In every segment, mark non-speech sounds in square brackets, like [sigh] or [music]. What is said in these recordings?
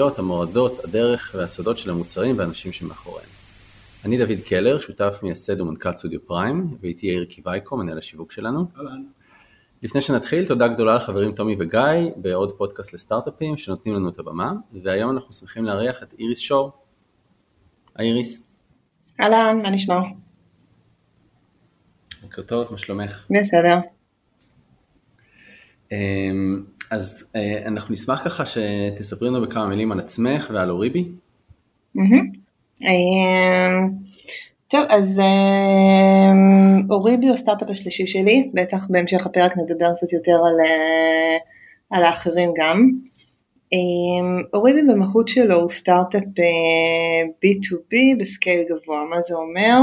העליות, המועדות, הדרך והסודות של המוצרים והאנשים שמאחוריהם. אני דוד קלר, שותף מייסד ומנכ"ל סטודיו פריים, ואיתי יאיר קיווייקו, מנהל השיווק שלנו. אהלן. לפני שנתחיל, תודה גדולה לחברים טומי וגיא בעוד פודקאסט לסטארט-אפים שנותנים לנו את הבמה, והיום אנחנו שמחים לארח את איריס שור. היי איריס. אהלן, מה נשמע? בוקר טוב, מה שלומך? בסדר. אז אה, אנחנו נשמח ככה שתספרי לנו בכמה מילים על עצמך ועל אוריבי. מהמם. אמ, טוב, אז אמ, אוריבי הוא הסטארט-אפ השלישי שלי, בטח בהמשך הפרק נדבר קצת יותר על, אה, על האחרים גם. אמ, אוריבי במהות שלו הוא סטארט-אפ אה, B2B בסקייל גבוה, מה זה אומר?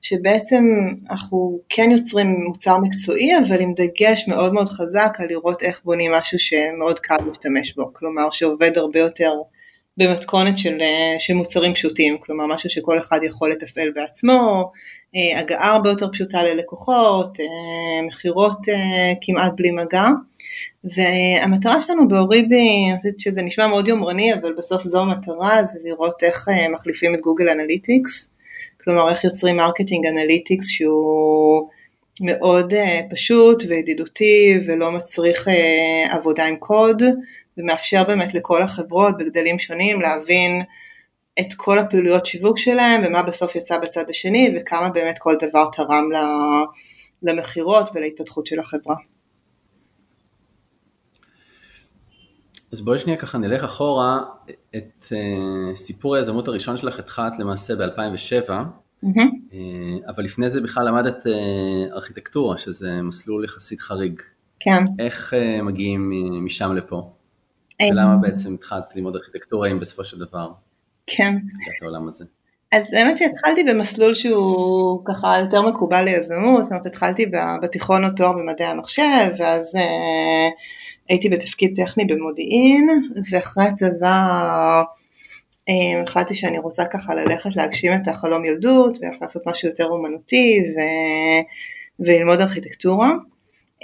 שבעצם אנחנו כן יוצרים מוצר מקצועי אבל עם דגש מאוד מאוד חזק על לראות איך בונים משהו שמאוד קל להשתמש בו, כלומר שעובד הרבה יותר במתכונת של, אה, של מוצרים פשוטים, כלומר משהו שכל אחד יכול לתפעל בעצמו, אה, הגעה הרבה יותר פשוטה ללקוחות, אה, מכירות כמעט בלי מגע. והמטרה שלנו ב Oribi, אני חושבת שזה נשמע מאוד יומרני, אבל בסוף זו המטרה, זה לראות איך מחליפים את Google Analytics, כלומר איך יוצרים marketing analytics שהוא מאוד פשוט וידידותי ולא מצריך עבודה עם קוד, ומאפשר באמת לכל החברות בגדלים שונים להבין את כל הפעילויות שיווק שלהם ומה בסוף יצא בצד השני וכמה באמת כל דבר תרם למכירות ולהתפתחות של החברה. אז בואי שנייה ככה נלך אחורה, את uh, סיפור היזמות הראשון שלך התחלת למעשה ב-2007, mm-hmm. uh, אבל לפני זה בכלל למדת uh, ארכיטקטורה, שזה מסלול יחסית חריג. כן. איך uh, מגיעים משם לפה? ולמה בעצם התחלת ללמוד ארכיטקטורה אם בסופו של דבר? כן. הגעת לעולם הזה. אז האמת שהתחלתי במסלול שהוא ככה יותר מקובל ליזמות, זאת אומרת התחלתי בתיכון או תואר במדעי המחשב, ואז אה, הייתי בתפקיד טכני במודיעין, ואחרי הצבא אה, החלטתי שאני רוצה ככה ללכת להגשים את החלום ילדות, ולעשות משהו יותר אומנותי, ו... וללמוד ארכיטקטורה.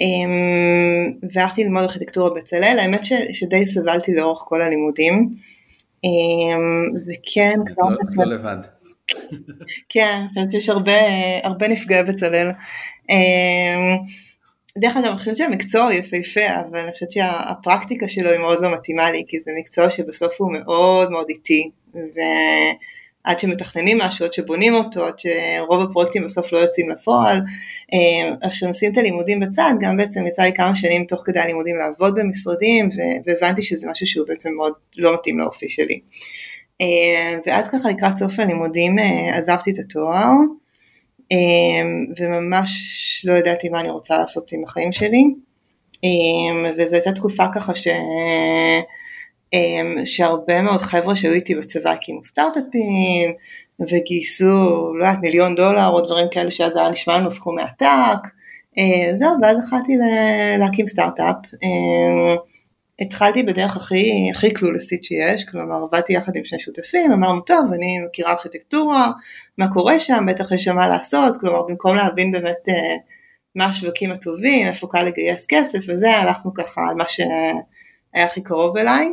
אמ, והלכתי ללמוד ארכיטקטורה בצלאל, האמת ש, שדי סבלתי לאורך כל הלימודים, אמ, וכן כבר... לא, לא לבד. [laughs] כן, אני חושבת שיש הרבה, הרבה נפגעי בצלאל. אמ, דרך אגב, אני חושבת שהמקצוע הוא יפהפה, אבל אני חושבת שהפרקטיקה שלו היא מאוד לא מתאימה לי, כי זה מקצוע שבסוף הוא מאוד מאוד איטי, עד שמתכננים משהו, עד שבונים אותו, עד שרוב הפרויקטים בסוף לא יוצאים לפועל. אז אה, כשעושים את הלימודים בצד, גם בעצם יצא לי כמה שנים תוך כדי הלימודים לעבוד במשרדים, והבנתי שזה משהו שהוא בעצם מאוד לא מתאים לאופי שלי. אה, ואז ככה לקראת סוף הלימודים אה, עזבתי את התואר, וממש לא ידעתי מה אני רוצה לעשות עם החיים שלי. וזו הייתה תקופה ככה ש... אמ, שהרבה מאוד חבר'ה שהיו איתי בצבא הקימו סטארט-אפים וגייסו, לא יודעת, מיליון דולר או דברים כאלה שאז היה נשמע לנו סכומי עתק, אה, זהו, ואז החלטתי להקים סטארט-אפ. אמ, התחלתי בדרך הכי, הכי קלולסית שיש, כלומר עבדתי יחד עם שני שותפים, אמרנו טוב, אני מכירה ארכיטקטורה, מה קורה שם, בטח יש שם מה לעשות, כלומר במקום להבין באמת אה, מה השווקים הטובים, איפה קל לגייס כסף וזה, הלכנו ככה על מה שהיה הכי קרוב אליי.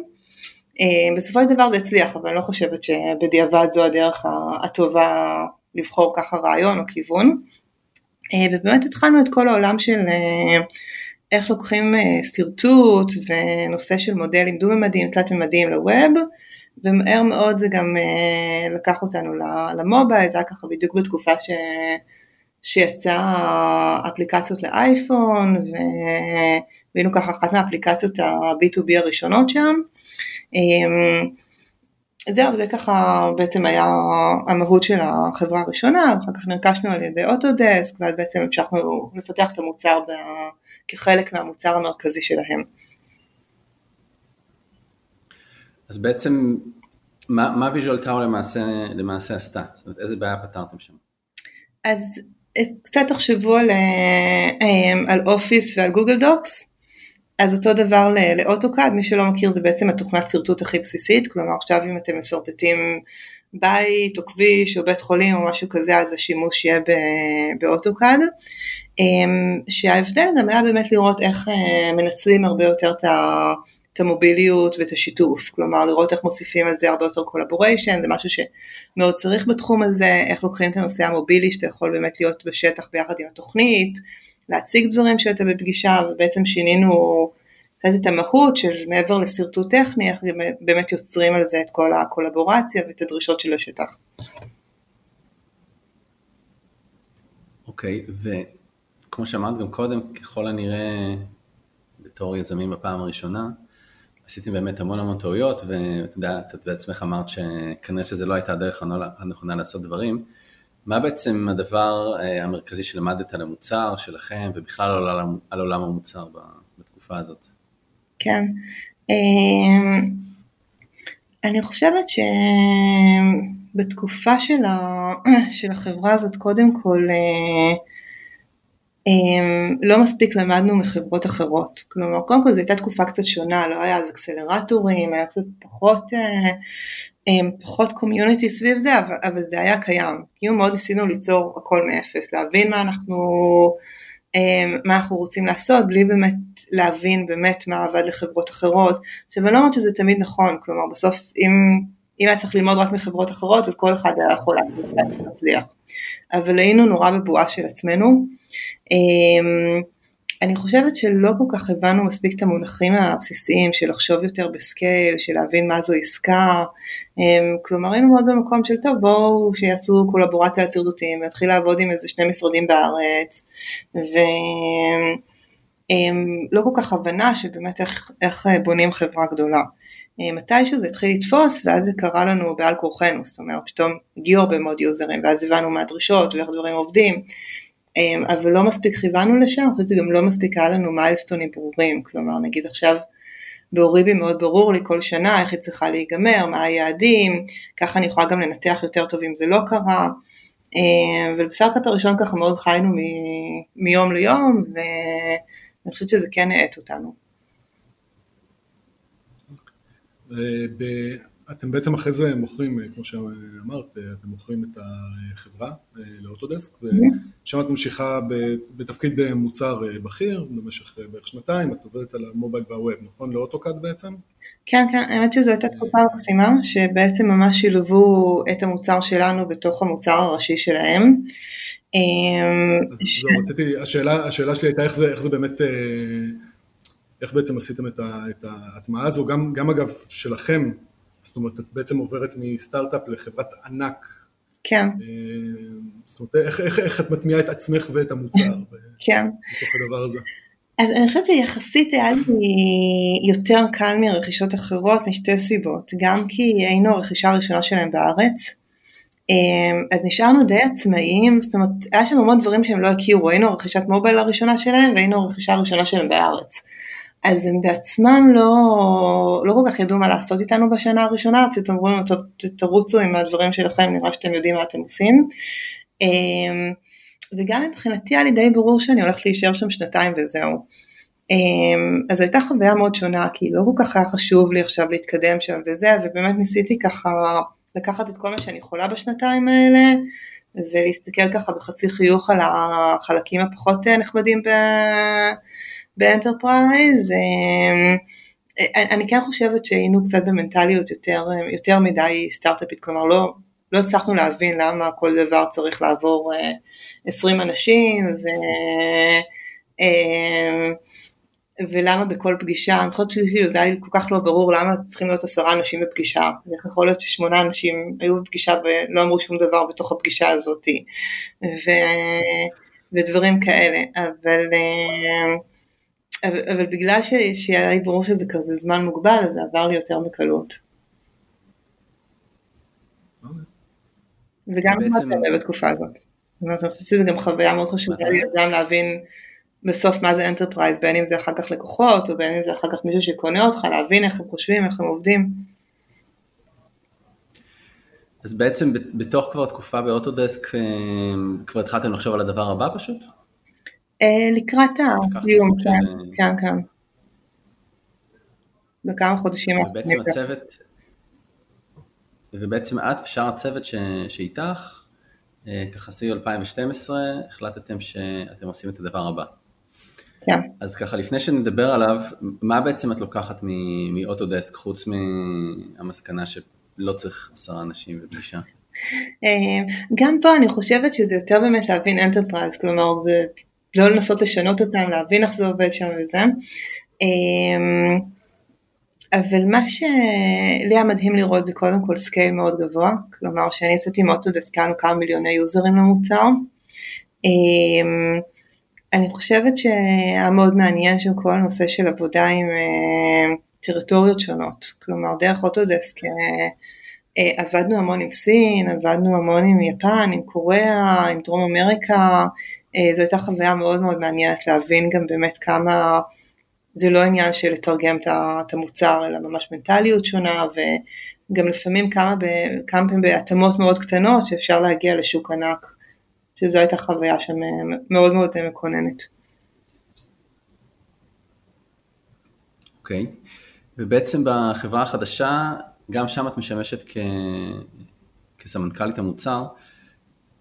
אה, בסופו של דבר זה הצליח, אבל אני לא חושבת שבדיעבד זו הדרך הטובה לבחור ככה רעיון או כיוון. אה, ובאמת התחלנו את כל העולם של אה, איך לוקחים שרטוט ונושא של מודלים דו-ממדיים, תלת-ממדיים לווב, ומהר מאוד זה גם לקח אותנו למובייל, זה היה ככה בדיוק בתקופה ש... שיצא אפליקציות לאייפון, והיינו ככה אחת מהאפליקציות ה-B2B הראשונות שם. אמ, זהו, זה ככה בעצם היה המהות של החברה הראשונה, אחר כך נרכשנו על ידי אוטודסק, ואז בעצם המשכנו לפתח את המוצר ב... כחלק מהמוצר המרכזי שלהם. אז בעצם מה, מה ויז'ואל טאו למעשה, למעשה עשתה? זאת אומרת, איזה בעיה פתרתם שם? אז אה, קצת תחשבו על, אה, אה, על Office ועל Google Docs, אז אותו דבר ל AutoCAD, מי שלא מכיר זה בעצם התוכנת שרטוט הכי בסיסית, כלומר עכשיו אם אתם משרטטים בית או כביש או בית חולים או משהו כזה אז השימוש יהיה ב AutoCAD, שההבדל גם היה באמת לראות איך מנצלים הרבה יותר את ה... את המוביליות ואת השיתוף, כלומר לראות איך מוסיפים על זה הרבה יותר collaboration, זה משהו שמאוד צריך בתחום הזה, איך לוקחים את הנושא המובילי שאתה יכול באמת להיות בשטח ביחד עם התוכנית, להציג דברים שאתה בפגישה ובעצם שינינו קצת את המהות של מעבר לשרטוט טכני, איך באמת יוצרים על זה את כל הקולבורציה ואת הדרישות של השטח. אוקיי, okay, וכמו שאמרת גם קודם, ככל הנראה בתור יזמים בפעם הראשונה, עשיתם באמת המון המון טעויות, ואתה יודע, את בעצמך אמרת שכנראה שזו לא הייתה הדרך הנכונה לעשות דברים. מה בעצם הדבר אה, המרכזי שלמדת על המוצר שלכם, ובכלל על עולם, המוצר בתקופה הזאת? כן. אמ, אני חושבת שבתקופה של, [coughs] של החברה הזאת, קודם כל, אה, אמ, לא מספיק למדנו מחברות אחרות, כלומר קודם כל זו הייתה תקופה קצת שונה, לא היה אז אקסלרטורים, היה קצת פחות, אה, פחות קומיוניטי סביב זה, אבל, אבל זה היה קיים, כאילו מאוד ניסינו ליצור הכל מאפס, להבין מה אנחנו, אמ, מה אנחנו רוצים לעשות, בלי באמת להבין באמת מה עבד לחברות אחרות, עכשיו אני לא אומרת שזה תמיד נכון, כלומר בסוף אם, אם היה צריך ללמוד רק מחברות אחרות אז כל אחד היה יכול להצליח, אבל היינו נורא בבועה של עצמנו, אמ, אני חושבת שלא כל כך הבנו מספיק את המונחים הבסיסיים של לחשוב יותר בסקייל, של להבין מה זו עסקה, אמ, כלומר היינו מאוד במקום של טוב בואו שיעשו קולבורציה על שרטוטים ויתחיל לעבוד עם איזה שני משרדים בארץ. ולא אמ, כל כך הבנה שבאמת איך, איך בונים חברה גדולה. מתישהו זה התחיל לתפוס ואז זה קרה לנו בעל כורחנו, זאת אומרת פתאום הגיעו הרבה מאוד יוזרים ואז הבנו מה הדרישות ואיך דברים עובדים. אמ, אבל לא מספיק כיוונו לשם, אני חושבת שגם לא מספיק היה לנו מיילסטונים ברורים, כלומר נגיד עכשיו באוריבי מאוד ברור לי כל שנה איך היא צריכה להיגמר, מה היעדים, ככה אני יכולה גם לנתח יותר טוב אם זה לא קרה, אמ, ובסטארט-אפ הראשון ככה מאוד חיינו מ- מיום ליום, ואני חושבת שזה כן האט אותנו. אתם בעצם אחרי זה מוכרים, אה, כמו שאמרת, אה, אתם מוכרים את החברה אה, לאוטודסק, ושם את ממשיכה בתפקיד מוצר בכיר במשך בערך שנתיים, את עובדת על המובייל והווב, נכון? לאוטוקאד בעצם? כן, כן, האמת שזו הייתה תקופה מקסימה, שבעצם ממש שילבו את המוצר שלנו בתוך המוצר הראשי שלהם. אז זהו, רציתי, השאלה, השאלה שלי הייתה איך זה, איך זה באמת, איך בעצם עשיתם את ההטמעה הזו, גם, גם אגב שלכם, זאת אומרת, את בעצם עוברת מסטארט-אפ לחברת ענק. כן. אה, זאת אומרת, איך, איך, איך את מטמיעה את עצמך ואת המוצר? כן. בתוך הדבר הזה. אז אני חושבת שיחסית היה לי יותר קל מרכישות אחרות משתי סיבות, גם כי היינו הרכישה הראשונה שלהם בארץ, אה, אז נשארנו די עצמאיים, זאת אומרת, היה שם המון דברים שהם לא הכירו, היינו הרכישת מובייל הראשונה שלהם והיינו הרכישה הראשונה שלהם בארץ. אז הם בעצמם לא, לא כל כך ידעו מה לעשות איתנו בשנה הראשונה, פשוט אמרו לנו, טוב, תרוצו עם הדברים שלכם, נראה שאתם יודעים מה אתם עושים. אמ, וגם מבחינתי היה לי די ברור שאני הולכת להישאר שם שנתיים וזהו. אמ, אז הייתה חוויה מאוד שונה, כי לא כל כך היה חשוב לי עכשיו להתקדם שם וזה, ובאמת ניסיתי ככה לקחת את כל מה שאני יכולה בשנתיים האלה, ולהסתכל ככה בחצי חיוך על החלקים הפחות נחמדים ב... ב enterprise. אמ, אני כן חושבת שהיינו קצת במנטליות יותר, יותר מדי סטארט-אפית, כלומר לא, לא הצלחנו להבין למה כל דבר צריך לעבור 20 אה, אנשים ו... אמ, ולמה בכל פגישה, אני זוכרת שזה היה לי כל כך לא ברור למה צריכים להיות עשרה אנשים בפגישה, איך יכול להיות ששמונה אנשים היו בפגישה ולא אמרו שום דבר בתוך הפגישה הזאת, ו... ודברים כאלה, אבל אמ, אבל, אבל בגלל ש, שהיה לי ברור שזה כזה זמן מוגבל, אז זה עבר לי יותר בקלות. אוקיי. וגם בעצם... בתקופה הזאת. זאת אומרת, אני חושבת שזו גם חוויה מאוד חשובה לי גם להבין בסוף מה זה enterprise, בין אם זה אחר כך לקוחות, או בין אם זה אחר כך מישהו שקונה אותך, להבין איך הם חושבים, איך הם עובדים. אז בעצם בתוך כבר תקופה ב Autodesk אה, כבר התחלתם לחשוב על הדבר הבא פשוט? לקראת הדיון, כן, כן, כן. בכמה חודשים. ובעצם הצוות, ובעצם את ושאר הצוות ש, שאיתך, ככה סביב 2012, החלטתם שאתם עושים את הדבר הבא. כן. אז ככה לפני שנדבר עליו, מה בעצם את לוקחת מאוטודסק חוץ מהמסקנה שלא צריך עשרה אנשים בפגישה? אה, גם פה אני חושבת שזה יותר באמת להבין enterprise, כלומר זה לא לנסות לשנות אותם, להבין איך זה עובד שם וזה. אה, אבל מה שלי היה מדהים לראות זה קודם כל scale מאוד גבוה, כלומר שאני עשיתי עם Autodesk, היה לנו כמה מיליוני יוזרים למוצר. אה, אני חושבת שהיה מאוד מעניין שם כל הנושא של עבודה עם uh, טריטוריות שונות, כלומר דרך Autodesk uh, uh, עבדנו המון עם סין, עבדנו המון עם יפן, עם קוריאה, עם דרום אמריקה, זו הייתה חוויה מאוד מאוד מעניינת להבין גם באמת כמה זה לא עניין של לתרגם את המוצר אלא ממש מנטליות שונה וגם לפעמים כמה, כמה פעמים בהתאמות מאוד קטנות שאפשר להגיע לשוק ענק שזו הייתה חוויה שם מאוד מאוד מקוננת. אוקיי, okay. ובעצם בחברה החדשה, גם שם את משמשת כ... כסמנכ"לית המוצר,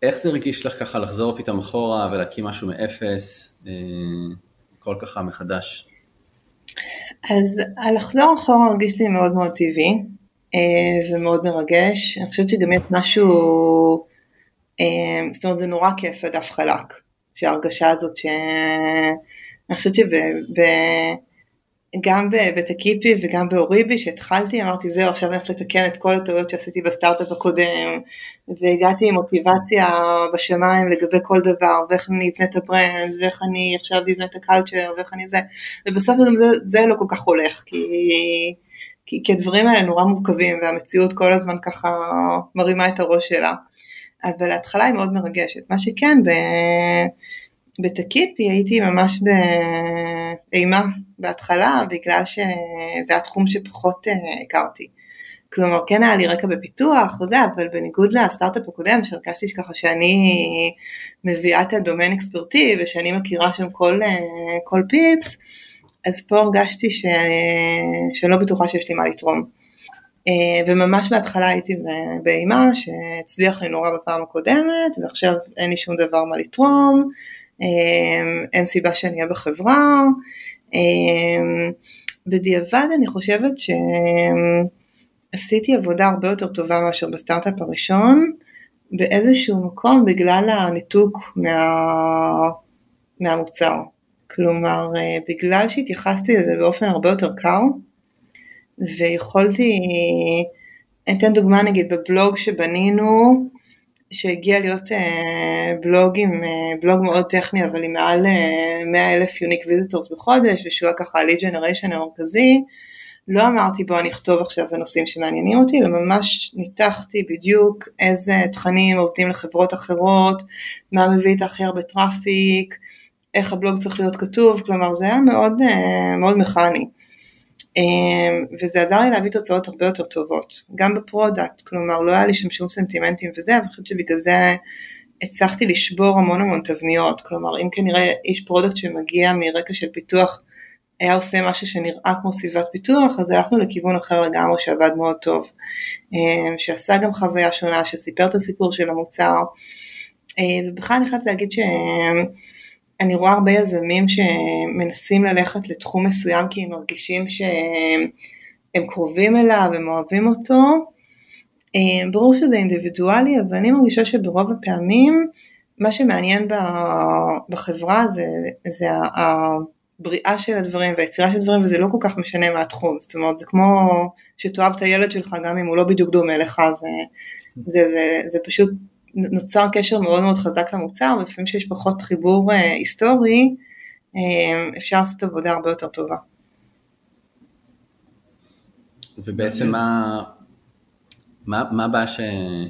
איך זה הרגיש לך ככה לחזור פתאום אחורה ולהקים משהו מאפס, אה, כל ככה מחדש? אז לחזור אחורה הרגיש לי מאוד מאוד טבעי אה, ומאוד מרגש, אני חושבת שגם יש משהו אמ, זאת אומרת זה נורא כיף הדף חלק, שההרגשה הזאת ש... אני חושבת שגם ב Takipi וגם ב Oribi שהתחלתי אמרתי זהו עכשיו אני הולכת לתקן את כל הטעויות שעשיתי בסטארט-אפ הקודם והגעתי עם מוטיבציה בשמיים לגבי כל דבר ואיך אני אבנה את ה brand ואיך אני עכשיו אבנה את ה culture ואיך אני זה ובסוף גם זה, זה לא כל כך הולך כי, כי, כי הדברים האלה נורא מורכבים והמציאות כל הזמן ככה מרימה את הראש שלה אבל ההתחלה היא מאוד מרגשת. מה שכן, בתקיפי הייתי ממש באימה בהתחלה, בגלל שזה התחום שפחות אה, הכרתי. כלומר, כן היה לי רקע בפיתוח וזה, אבל בניגוד לסטארט-אפ הקודם, שהרגשתי ככה שאני מביאה את הדומיין אקספרטי ושאני מכירה שם כל, אה, כל פיפס, אז פה הרגשתי ש... שאני לא בטוחה שיש לי מה לתרום. אה, וממש בהתחלה הייתי באימה שהצליח לי נורא בפעם הקודמת ועכשיו אין לי שום דבר מה לתרום, אין סיבה שאני אהיה בחברה. אה, בדיעבד אני חושבת שעשיתי עבודה הרבה יותר טובה מאשר בסטארט-אפ הראשון באיזשהו מקום בגלל הניתוק מה... מהמוצר. כלומר, בגלל שהתייחסתי לזה באופן הרבה יותר קר, ויכולתי, אתן דוגמה נגיד בבלוג שבנינו, שהגיע להיות אה, בלוג עם, אה, בלוג מאוד טכני אבל עם מעל 100 אה, אלף unique visitors בחודש ושהוא היה ככה ה lead generation המרכזי, לא אמרתי בוא אני אכתוב עכשיו בנושאים שמעניינים אותי, אלא ממש ניתחתי בדיוק איזה תכנים עובדים לחברות אחרות, מה מביא את הכי הרבה traffic, איך הבלוג צריך להיות כתוב, כלומר זה היה מאוד, מאוד מכני. אמ, וזה עזר לי להביא תוצאות הרבה יותר טובות, גם ב product, כלומר לא היה לי שם שום סנטימנטים וזה, אבל אני חושבת שבגלל זה הצלחתי לשבור המון המון תבניות, כלומר אם כנראה איש product שמגיע מרקע של פיתוח היה עושה משהו שנראה כמו סביבת פיתוח, אז הלכנו לכיוון אחר לגמרי שעבד מאוד טוב, אמ, שעשה גם חוויה שונה, שסיפר את הסיפור של המוצר, אמ, ובכלל אני חייבת להגיד שהם אני רואה הרבה יזמים שמנסים ללכת לתחום מסוים כי הם מרגישים שהם קרובים אליו, הם אוהבים אותו. אה, ברור שזה אינדיבידואלי, אבל אני מרגישה שברוב הפעמים מה שמעניין בחברה זה, זה הבריאה של הדברים והיצירה של הדברים וזה לא כל כך משנה מה התחום, זאת אומרת זה כמו שתאהב את הילד שלך גם אם הוא לא בדיוק דומה לך וזה זה, זה פשוט נוצר קשר מאוד מאוד חזק למוצר, ולפעמים שיש פחות חיבור אה, היסטורי, אה, אפשר לעשות עבודה הרבה יותר טובה. ובעצם מה, מה, מה הבעיה ש,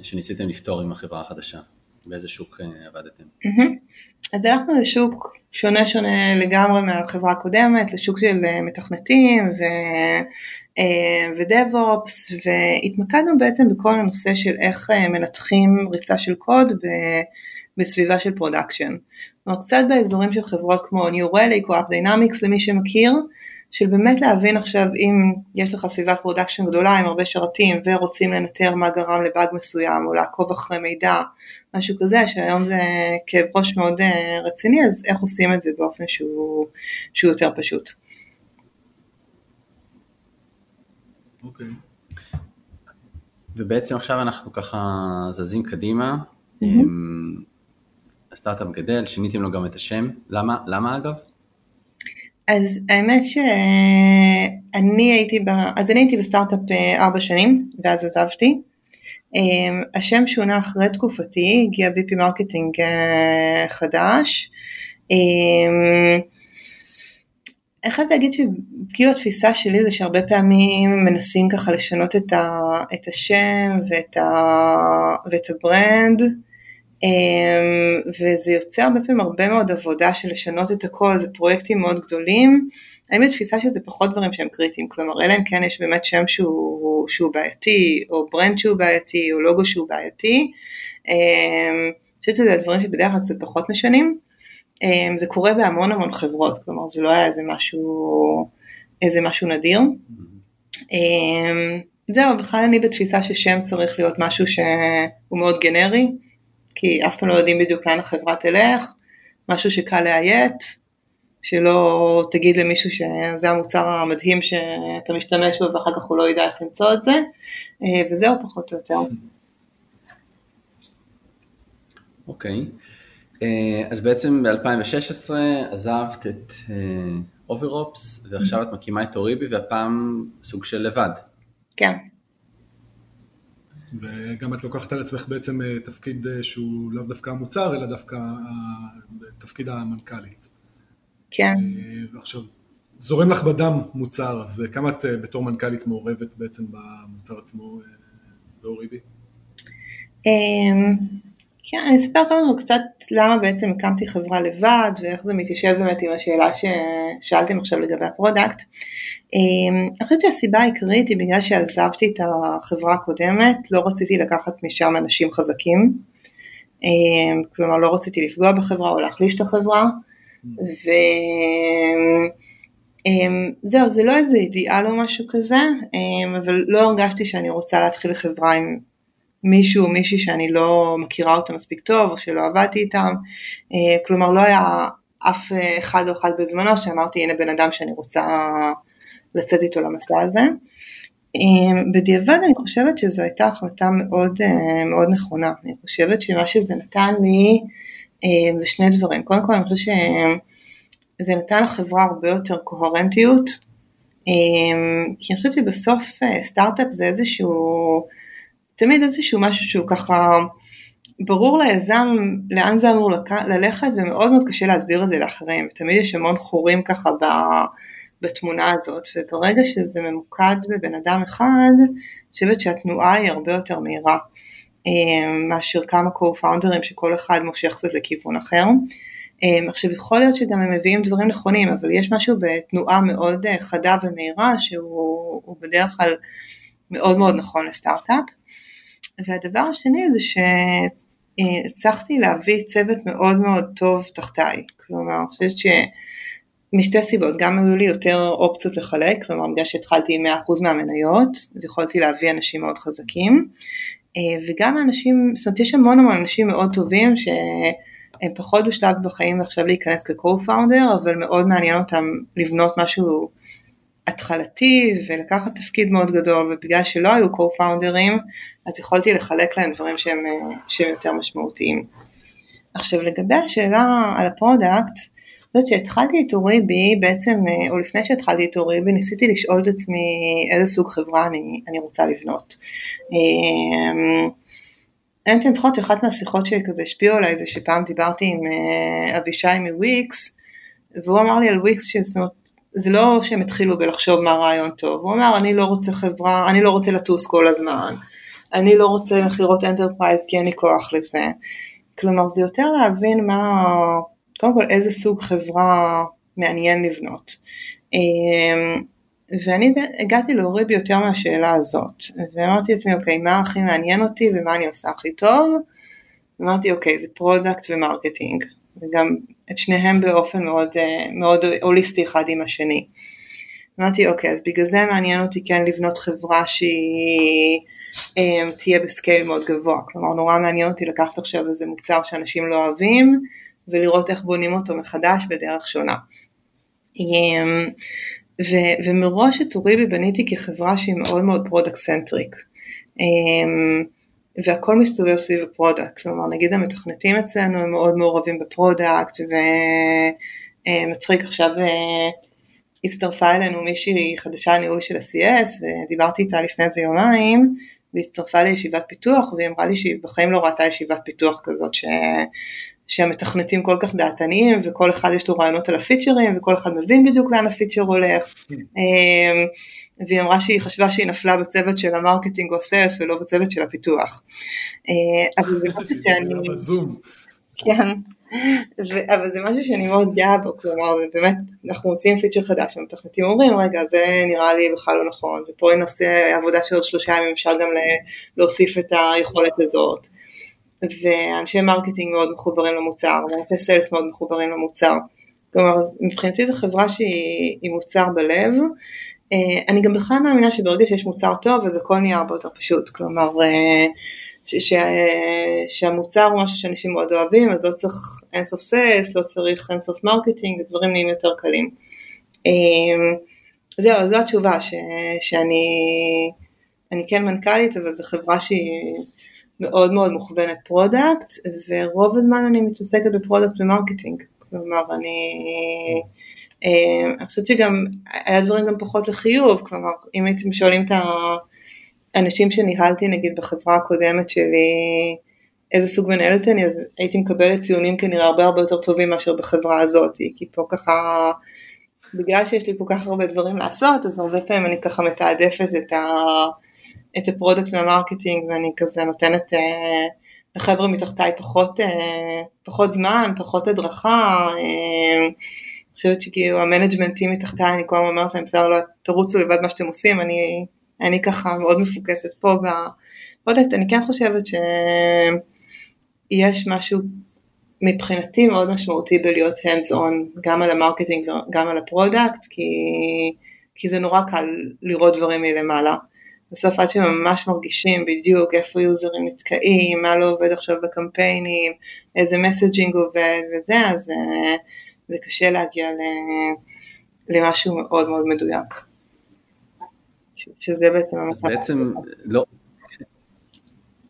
שניסיתם לפתור עם החברה החדשה? באיזה שוק אה, עבדתם? אז הלכנו לשוק שונה שונה לגמרי מהחברה הקודמת, לשוק של אה, מתכנתים ו... ו DevOps, והתמקדנו בעצם בכל הנושא של איך מנתחים ריצה של קוד בסביבה של production. כלומר קצת באזורים של חברות כמו New Relic או AppDynamics למי שמכיר, של באמת להבין עכשיו אם יש לך סביבת production גדולה עם הרבה שרתים ורוצים לנטר מה גרם לבאג מסוים או לעקוב אחרי מידע, משהו כזה, שהיום זה כאב ראש מאוד אה, רציני, אז איך עושים את זה באופן שהוא, שהוא יותר פשוט. אוקיי. Okay. ובעצם עכשיו אנחנו ככה זזים קדימה, mm-hmm. הסטארט-אפ גדל, שיניתם לו גם את השם, למה, למה אגב? אז האמת שאני הייתי, ב... אז אני הייתי בסטארט-אפ אה, ארבע שנים ואז עזבתי. אמ, השם שונה אחרי תקופתי, הגיע VP marketing אה, חדש. אמ, אני חייבת להגיד שכאילו התפיסה שלי זה שהרבה פעמים מנסים ככה לשנות את, ה, את השם ואת, ה, ואת ה brand אמ, וזה יוצר הרבה פעמים הרבה מאוד עבודה של לשנות את הכל, זה פרויקטים מאוד גדולים. אני בתפיסה שזה פחות דברים שהם קריטיים, כלומר אלא אם כן יש באמת שם שהוא, שהוא בעייתי, או ברנד שהוא בעייתי, או לוגו שהוא בעייתי. אמ, אני חושבת שזה הדברים שבדרך כלל קצת פחות משנים. אמ, זה קורה בהמון המון חברות, כלומר זה לא היה איזה משהו, איזה משהו נדיר. זהו, בכלל אני בתפיסה ששם צריך להיות משהו שהוא מאוד גנרי. כי אף פעם לא יודעים בדיוק לאן החברה תלך, משהו שקל לאיית, שלא תגיד למישהו שזה המוצר המדהים שאתה משתמש בו ואחר כך הוא לא ידע איך למצוא את זה, אה, וזהו פחות או יותר. אוקיי, okay. אה, אז בעצם ב-2016 עזבת את OverOps אה, ועכשיו את מקימה את Oribi והפעם סוג של לבד. כן. וגם את לוקחת על עצמך בעצם אה, תפקיד שהוא לאו דווקא המוצר, אלא דווקא תפקיד המנכ"לית. כן. ועכשיו, זורם לך בדם מוצר, אז כמה את בתור מנכ"לית מעורבת בעצם במוצר עצמו ב Oribi? אמ, כן, אני אספר קודם כל קצת למה בעצם הקמתי חברה לבד ואיך זה מתיישב באמת עם השאלה ששאלתם עכשיו לגבי ה product. אמ, אני חושבת שהסיבה העיקרית היא בגלל שעזבתי את החברה הקודמת, לא רציתי לקחת משם אנשים חזקים, אמ, כלומר לא רציתי לפגוע בחברה או להחליש את החברה, וזהו, זה לא איזה אידיאל או משהו כזה, אבל לא הרגשתי שאני רוצה להתחיל חברה עם מישהו או מישהי שאני לא מכירה אותה מספיק טוב או שלא עבדתי איתם, אה, כלומר לא היה אף אחד או אחת בזמנו שאמרתי הנה בן אדם שאני רוצה לצאת איתו למסע הזה. אה, בדיעבד אני חושבת שזו הייתה החלטה מאוד, אה, מאוד נכונה, אני חושבת שמה שזה נתן לי זה שני דברים, קודם כל אני חושבת שזה נתן לחברה הרבה יותר קוהרנטיות, כי אני חושבת שבסוף סטארט-אפ זה איזשהו תמיד איזשהו משהו שהוא ככה ברור ליזם לאן זה אמור ללכת ומאוד מאוד קשה להסביר את זה לאחרים, תמיד יש המון חורים ככה בתמונה הזאת וברגע שזה ממוקד בבן אדם אחד, אני חושבת שהתנועה היא הרבה יותר מהירה אה, מאשר כמה co-founders שכל אחד מושך קצת לכיוון אחר. אה, עכשיו יכול להיות שגם הם מביאים דברים נכונים אבל יש משהו בתנועה מאוד אה, חדה ומהירה שהוא בדרך כלל מאוד מאוד נכון לסטארט-אפ. והדבר השני זה שהצלחתי להביא צוות מאוד מאוד טוב תחתיי, כלומר אני חושבת שמשתי סיבות, גם היו לי יותר אופציות לחלק, כלומר בגלל שהתחלתי עם 100% מהמניות, אז יכולתי להביא אנשים מאוד חזקים, אה, וגם אנשים, זאת אומרת יש המון המון אנשים מאוד טובים שהם פחות בשלב בחיים עכשיו להיכנס כ-co-founder, אבל מאוד מעניין אותם לבנות משהו התחלתי ולקחת תפקיד מאוד גדול ובגלל שלא היו co-founders אז יכולתי לחלק להם דברים שהם, שהם יותר משמעותיים. עכשיו לגבי השאלה על ה product, אז כשהתחלתי את Oribi בעצם, או לפני שהתחלתי את Oribi ניסיתי לשאול את עצמי איזה סוג חברה אני, אני רוצה לבנות. אני זוכרת שאחת מהשיחות שלי כזה השפיעו עליי זה שפעם דיברתי עם אה, אבישי מוויקס והוא אמר לי על וויקס שזאת זה לא שהם התחילו בלחשוב מה רעיון טוב, הוא אמר אני לא רוצה חברה, אני לא רוצה לטוס כל הזמן, אני לא רוצה מכירות enterprise כי אין לי כוח לזה. כלומר זה יותר להבין מה, קודם כל איזה סוג חברה מעניין לבנות. אמ, ואני הגעתי ל Oribi יותר מהשאלה הזאת, ואמרתי לעצמי אוקיי מה הכי מעניין אותי ומה אני עושה הכי טוב, אמרתי אוקיי זה product ו marketing, וגם את שניהם באופן מאוד, אה, מאוד הוליסטי אחד עם השני. אמרתי אוקיי אז בגלל זה מעניין אותי כן לבנות חברה שהיא אמ, תהיה ב scale מאוד גבוה, כלומר נורא מעניין אותי לקחת עכשיו איזה מוצר שאנשים לא אוהבים ולראות איך בונים אותו מחדש בדרך שונה. אמ, ו- ומראש את Oribi בניתי כחברה שהיא מאוד מאוד product centric. אמ, והכל מסתובב סביב ה product, כלומר נגיד המתכנתים אצלנו הם מאוד מעורבים ב product ומצחיק עכשיו הצטרפה אלינו מישהי חדשה לניהול של ה-CS ודיברתי איתה לפני איזה יומיים והצטרפה לישיבת פיתוח והיא אמרה לי שהיא בחיים לא ראתה ישיבת פיתוח כזאת ש... שהמתכנתים כל כך דעתניים וכל אחד יש לו רעיונות על הפיצ'רים וכל אחד מבין בדיוק לאן הפיצ'ר הולך אמ, והיא אמרה שהיא חשבה שהיא נפלה בצוות של ה marketing או sales ולא בצוות של הפיתוח. אה, אבל זה משהו [laughs] שאני... כן. אבל זה משהו שאני מאוד גאה בו, כלומר זה באמת, אנחנו מוציאים פיצ'ר חדש ומתכנתים אומרים רגע זה נראה לי בכלל לא נכון ופה אם נעשה עבודה של עוד שלושה ימים אפשר גם להוסיף את היכולת הזאת ואנשי marketing מאוד מחוברים למוצר ואנשי sales מאוד מחוברים למוצר. כלומר מבחינתי זו חברה שהיא מוצר בלב. אה, אני גם בכלל מאמינה שברגע שיש מוצר טוב אז הכל נהיה הרבה יותר פשוט. כלומר אה, ש, ש, שהמוצר הוא משהו שאנשים מאוד אוהבים, אז לא צריך אינסוף sales, לא צריך אינסוף marketing, הדברים נהיים יותר קלים. זהו, אז זו התשובה, ש, שאני אני כן מנכ"לית, אבל זו חברה שהיא מאוד מאוד מוכוונת product, ורוב הזמן אני מתעסקת ב product ו marketing. כלומר, אני... אמ, אני חושבת שגם, היה דברים גם פחות לחיוב, כלומר, אם הייתם שואלים את ה... אנשים שניהלתי נגיד בחברה הקודמת שלי, איזה סוג מנהלת אני, אז הייתי מקבלת ציונים כנראה הרבה הרבה יותר טובים מאשר בחברה הזאת, כי פה ככה, בגלל שיש לי כל כך הרבה דברים לעשות, אז הרבה פעמים אני ככה מתעדפת את, ה, את ה product וה marketing, ואני כזה נותנת אה, לחבר'ה מתחתיי פחות, אה, פחות זמן, פחות הדרכה, אה, אני חושבת שכאילו המנג'מנטים מתחתיי, אני כל הזמן אומרת להם, בסדר, לא, תרוצו לבד מה שאתם עושים, אני אני ככה מאוד מפוקסת פה, ב... לא יודעת, אני כן חושבת שיש משהו מבחינתי מאוד משמעותי בלהיות hands on גם על ה marketing וגם על ה product, כי, כי זה נורא קל לראות דברים מלמעלה. בסוף עד שממש מרגישים בדיוק איפה יוזרים נתקעים, מה לא עובד עכשיו בקמפיינים, איזה messaging עובד וזה, אז אה, זה קשה להגיע למשהו מאוד מאוד מדויק. שזה בעצם המטרה. אז בעצם לא,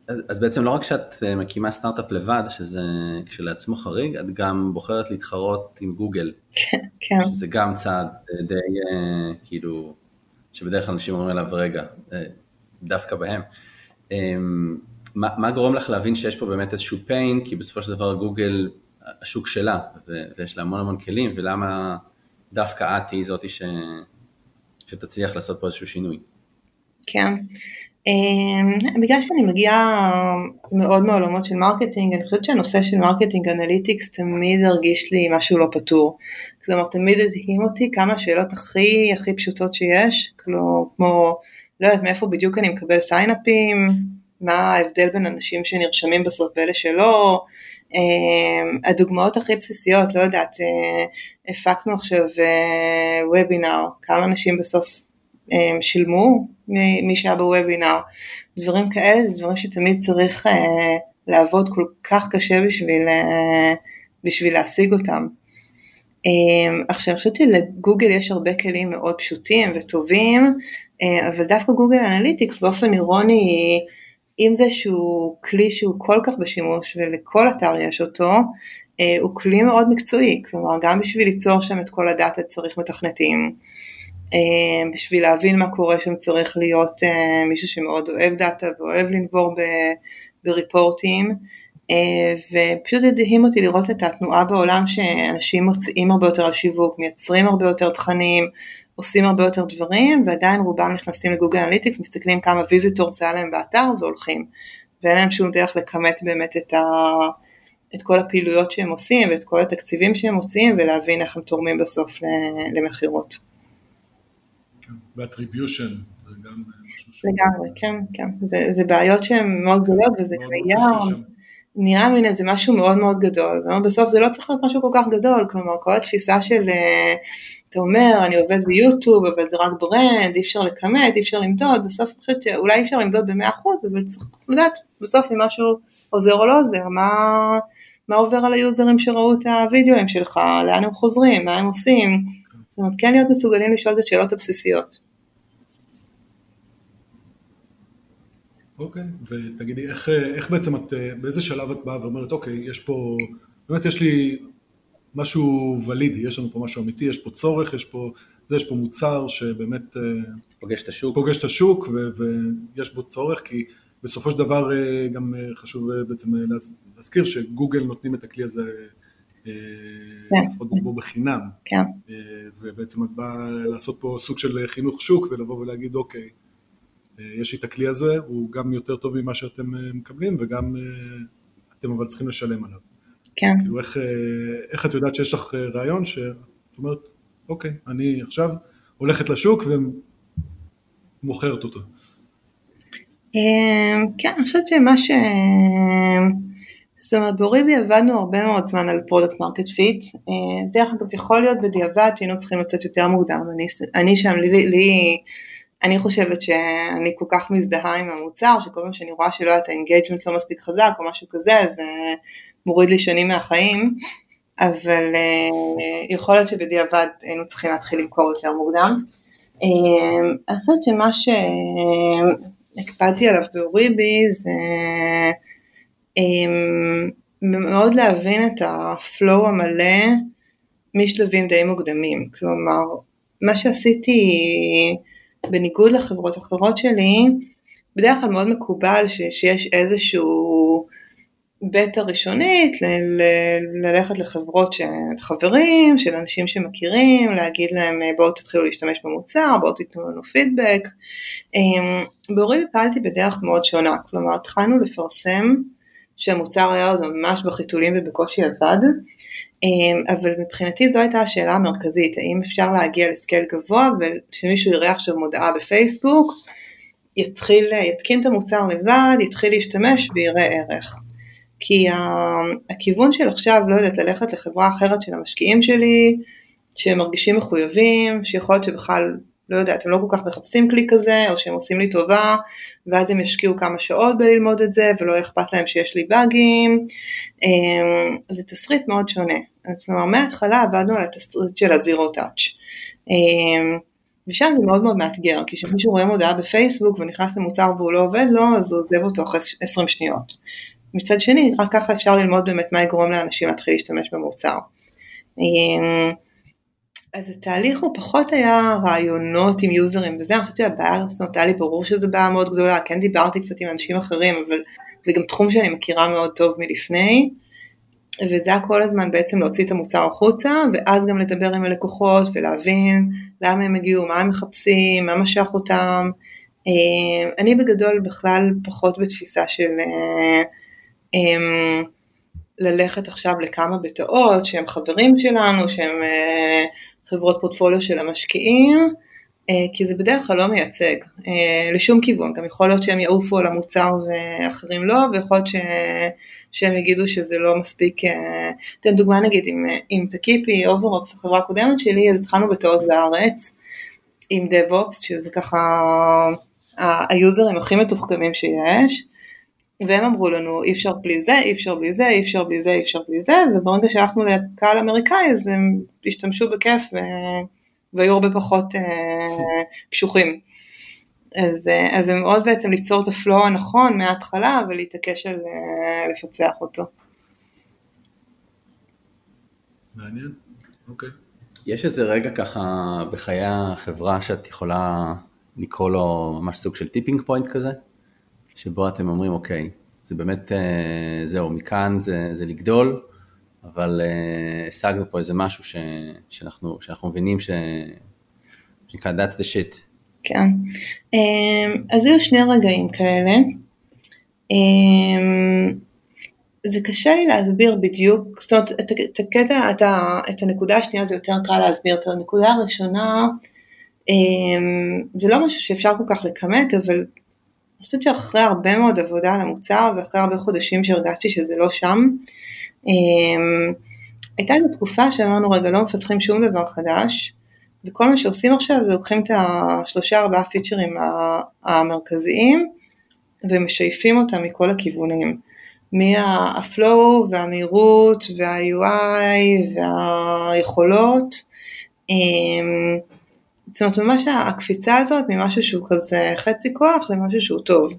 אז, אז בעצם לא רק שאת אה, מקימה סטארט-אפ לבד, שזה כשלעצמו חריג, את גם בוחרת להתחרות עם גוגל. כן. שזה גם צעד די, אה, כאילו, שבדרך כלל אנשים אומרים עליו, רגע, דווקא בהם. אמ, מה, מה גורם לך להבין שיש פה באמת איזשהו pain, כי בסופו של דבר גוגל, השוק שלה, ויש לה המון המון כלים, ולמה דווקא את היא זאתי. שתצליח לעשות פה איזשהו שינוי. כן. אמ, בגלל שאני מגיעה מאוד מעולמות של marketing, אני חושבת שהנושא של marketing analytics תמיד הרגיש לי משהו לא פתור. כלומר, תמיד הדהים אותי כמה שאלות הכי הכי פשוטות שיש, כמו, לא יודעת מאיפה בדיוק אני מקבל סיינאפים, מה ההבדל בין אנשים שנרשמים בסוף ואלה שלא, אמ, הדוגמאות הכי בסיסיות, לא יודעת, אה, הפקנו עכשיו וובינר, אה, כמה אנשים בסוף אמ, שילמו מי שהיה בוובינר, דברים כאלה זה דברים שתמיד צריך אה, לעבוד כל כך קשה בשביל, בשביל להשיג אותם. אמ, עכשיו, אני חושבת שלגוגל יש הרבה כלים מאוד פשוטים וטובים, אבל דווקא Google Analytics באופן אירוני אם זה שהוא כלי שהוא כל כך בשימוש ולכל אתר יש אותו, אה, הוא כלי מאוד מקצועי, כלומר גם בשביל ליצור שם את כל הדאטה צריך מתכנתים, אה, בשביל להבין מה קורה שם צריך להיות אה, מישהו שמאוד אוהב דאטה ואוהב לנבור בריפורטים, ופשוט הדהים אותי לראות את התנועה בעולם שאנשים מוציאים הרבה יותר על שיווק, מייצרים הרבה יותר תכנים, עושים הרבה יותר דברים ועדיין רובם נכנסים ל Google Analytics, מסתכלים כמה ויזיטורס היה להם באתר והולכים ואין להם שום דרך לכמת באמת את, ה, את כל הפעילויות שהם עושים ואת כל התקציבים שהם מוציאים ולהבין איך הם תורמים בסוף למכירות. ו attribution זה גם משהו ש... לגמרי, כן, כן, זה, זה בעיות שהן מאוד גדולות וזה קיים, נראה מין איזה משהו מאוד מאוד גדול, ובסוף זה לא צריך להיות משהו כל כך גדול, כלומר כל התפיסה של, אה, אתה אומר אני עובד ביוטיוב אבל זה רק ברנד, אי אפשר לכמת, אי אפשר למדוד, בסוף אני חושבת שאולי אי אפשר למדוד ב-100% אבל צריך לדעת בסוף אם משהו עוזר או לא עוזר, מה, מה עובר על היוזרים שראו את הוידאוים שלך, לאן הם חוזרים, מה הם עושים, זאת אומרת כן להיות מסוגלים לשאול את השאלות הבסיסיות. אוקיי, ותגידי, איך, איך בעצם את, באיזה שלב את באה ואומרת, אוקיי, יש פה, באמת יש לי משהו ולידי, יש לנו פה משהו אמיתי, יש פה צורך, יש פה, זה, יש פה מוצר שבאמת אה, פוגש את השוק, פוגש את השוק ו, ויש בו צורך, כי בסופו של דבר אה, גם אה, חשוב בעצם להזכיר שגוגל נותנים את הכלי הזה. לפחות בו בחינם, כן. ובעצם את באה לעשות פה סוג של חינוך שוק ולבוא ולהגיד אוקיי, יש לי את הכלי הזה, הוא גם יותר טוב ממה שאתם אה, מקבלים וגם אה, אתם אבל צריכים לשלם עליו. כן. אז כאילו איך, אה, איך את יודעת שיש לך רעיון שאת אומרת, אוקיי, אני עכשיו הולכת לשוק ומוכרת אותו. כן, אני חושבת שמה ש... זאת אומרת, באוריבי עבדנו הרבה מאוד זמן על product market fit. דרך אגב, יכול להיות בדיעבד שהיינו צריכים לצאת יותר מוקדם. אני, אני שם, לי, לי אני חושבת שאני כל כך מזדהה עם המוצר, שכל פעם שאני רואה שלא היה את ה engagement לא מספיק חזק או משהו כזה, אז זה מוריד לי שנים מהחיים, אבל uh, יכול להיות שבדיעבד היינו צריכים להתחיל למכור יותר מוקדם. Uh, אני חושבת שמה שהקפדתי עליו באוריבי זה מאוד להבין את הפלואו המלא משלבים די מוקדמים, כלומר מה שעשיתי בניגוד לחברות אחרות שלי, בדרך כלל מאוד מקובל ש, שיש איזשהו בטא ראשונית, ל, ל, ללכת לחברות של חברים, של אנשים שמכירים, להגיד להם בואו תתחילו להשתמש במוצר, בואו תיתנו לנו פידבק. אמ, בהורים פעלתי בדרך מאוד שונה, כלומר התחלנו לפרסם שהמוצר היה עוד ממש בחיתולים ובקושי עבד, אמ, אבל מבחינתי זו הייתה השאלה המרכזית, האם אפשר להגיע לסקייל גבוה ושמישהו יראה עכשיו מודעה בפייסבוק, יתחיל, יתקין את המוצר לבד, יתחיל להשתמש ויראה ערך. כי הכיוון של עכשיו, לא יודעת, ללכת לחברה אחרת של המשקיעים שלי, שהם מרגישים מחויבים, שיכול להיות שבכלל לא יודעת, הם לא כל כך מחפשים כלי כזה, או שהם עושים לי טובה, ואז הם ישקיעו כמה שעות בללמוד את זה, ולא אכפת להם שיש לי באגים. אמ, זה תסריט מאוד שונה. אז כלומר, מההתחלה עבדנו על התסריט של הזירו טאץ'. אמ, ושם זה מאוד מאוד מאתגר, כי כשמישהו רואה מודעה בפייסבוק ונכנס למוצר והוא לא עובד לו, אז הוא עוזב אותו אחרי 20 שניות. מצד שני, רק ככה אפשר ללמוד באמת מה יגרום לאנשים להתחיל להשתמש במוצר. אמ, אז התהליך הוא פחות היה רעיונות עם יוזרים וזה, אני חושבת שהבעיה, זאת היה לי ברור שזו בעיה מאוד גדולה, כן דיברתי קצת עם אנשים אחרים, אבל זה גם תחום שאני מכירה מאוד טוב מלפני, וזה היה כל הזמן בעצם להוציא את המוצר החוצה, ואז גם לדבר עם הלקוחות ולהבין למה הם הגיעו, מה הם מחפשים, מה משך אותם. אה, אני בגדול בכלל פחות בתפיסה של אה, אה, ללכת עכשיו לכמה בתאות שהם חברים שלנו, שהם חברות פורטפוליו של המשקיעים, אה, כי זה בדרך כלל לא מייצג אה, לשום כיוון, גם יכול להיות שהם יעופו על המוצר ואחרים לא, ויכול להיות ש... שהם יגידו שזה לא מספיק, אה, אתן דוגמה נגיד עם, עם טקיפי, OverOps, החברה הקודמת שלי, אז התחלנו בבטאות בארץ עם DevOps, שזה ככה היוזרים הכי מתוחכמים שיש, והם אמרו לנו אי אפשר בלי זה, אי אפשר בלי זה, אי אפשר בלי זה, אי אפשר בלי זה, וברגע שהלכנו לקהל אמריקאי אז הם השתמשו בכיף ו... והיו הרבה פחות uh, קשוחים. אז, uh, אז זה מאוד בעצם ליצור את ה flow הנכון מההתחלה ולהתעקש על uh, לפצח אותו. מעניין, אוקיי. יש איזה רגע ככה בחיי החברה שאת יכולה לקרוא לו ממש סוג של tipping point כזה? שבו אתם אומרים, אוקיי, זה באמת, אה, זהו, מכאן זה, זה לגדול, אבל uh, השגנו פה איזה משהו ש, שאנחנו, שאנחנו מבינים ש... שנקרא that's the shit. כן, um, אז היו שני רגעים כאלה. Um, זה קשה לי להסביר בדיוק, זאת אומרת, את, את הקטע, את, ה, את הנקודה השנייה זה יותר קל להסביר, את הנקודה הראשונה, אמ, זה לא משהו שאפשר כל כך לכמת, אבל אני חושבת שאחרי הרבה מאוד עבודה על המוצר, ואחרי הרבה חודשים שהרגשתי שזה לא שם, אמ, הייתה איזו תקופה שאמרנו, רגע, לא מפתחים שום דבר חדש, וכל מה שעושים עכשיו זה לוקחים את השלושה ארבעה פיצ'רים המרכזיים, ומשייפים אותם מכל הכיוונים. מהפלואו והמהירות וה-UI והיכולות. זאת אומרת ממש הקפיצה הזאת ממשהו שהוא כזה חצי כוח למשהו שהוא טוב.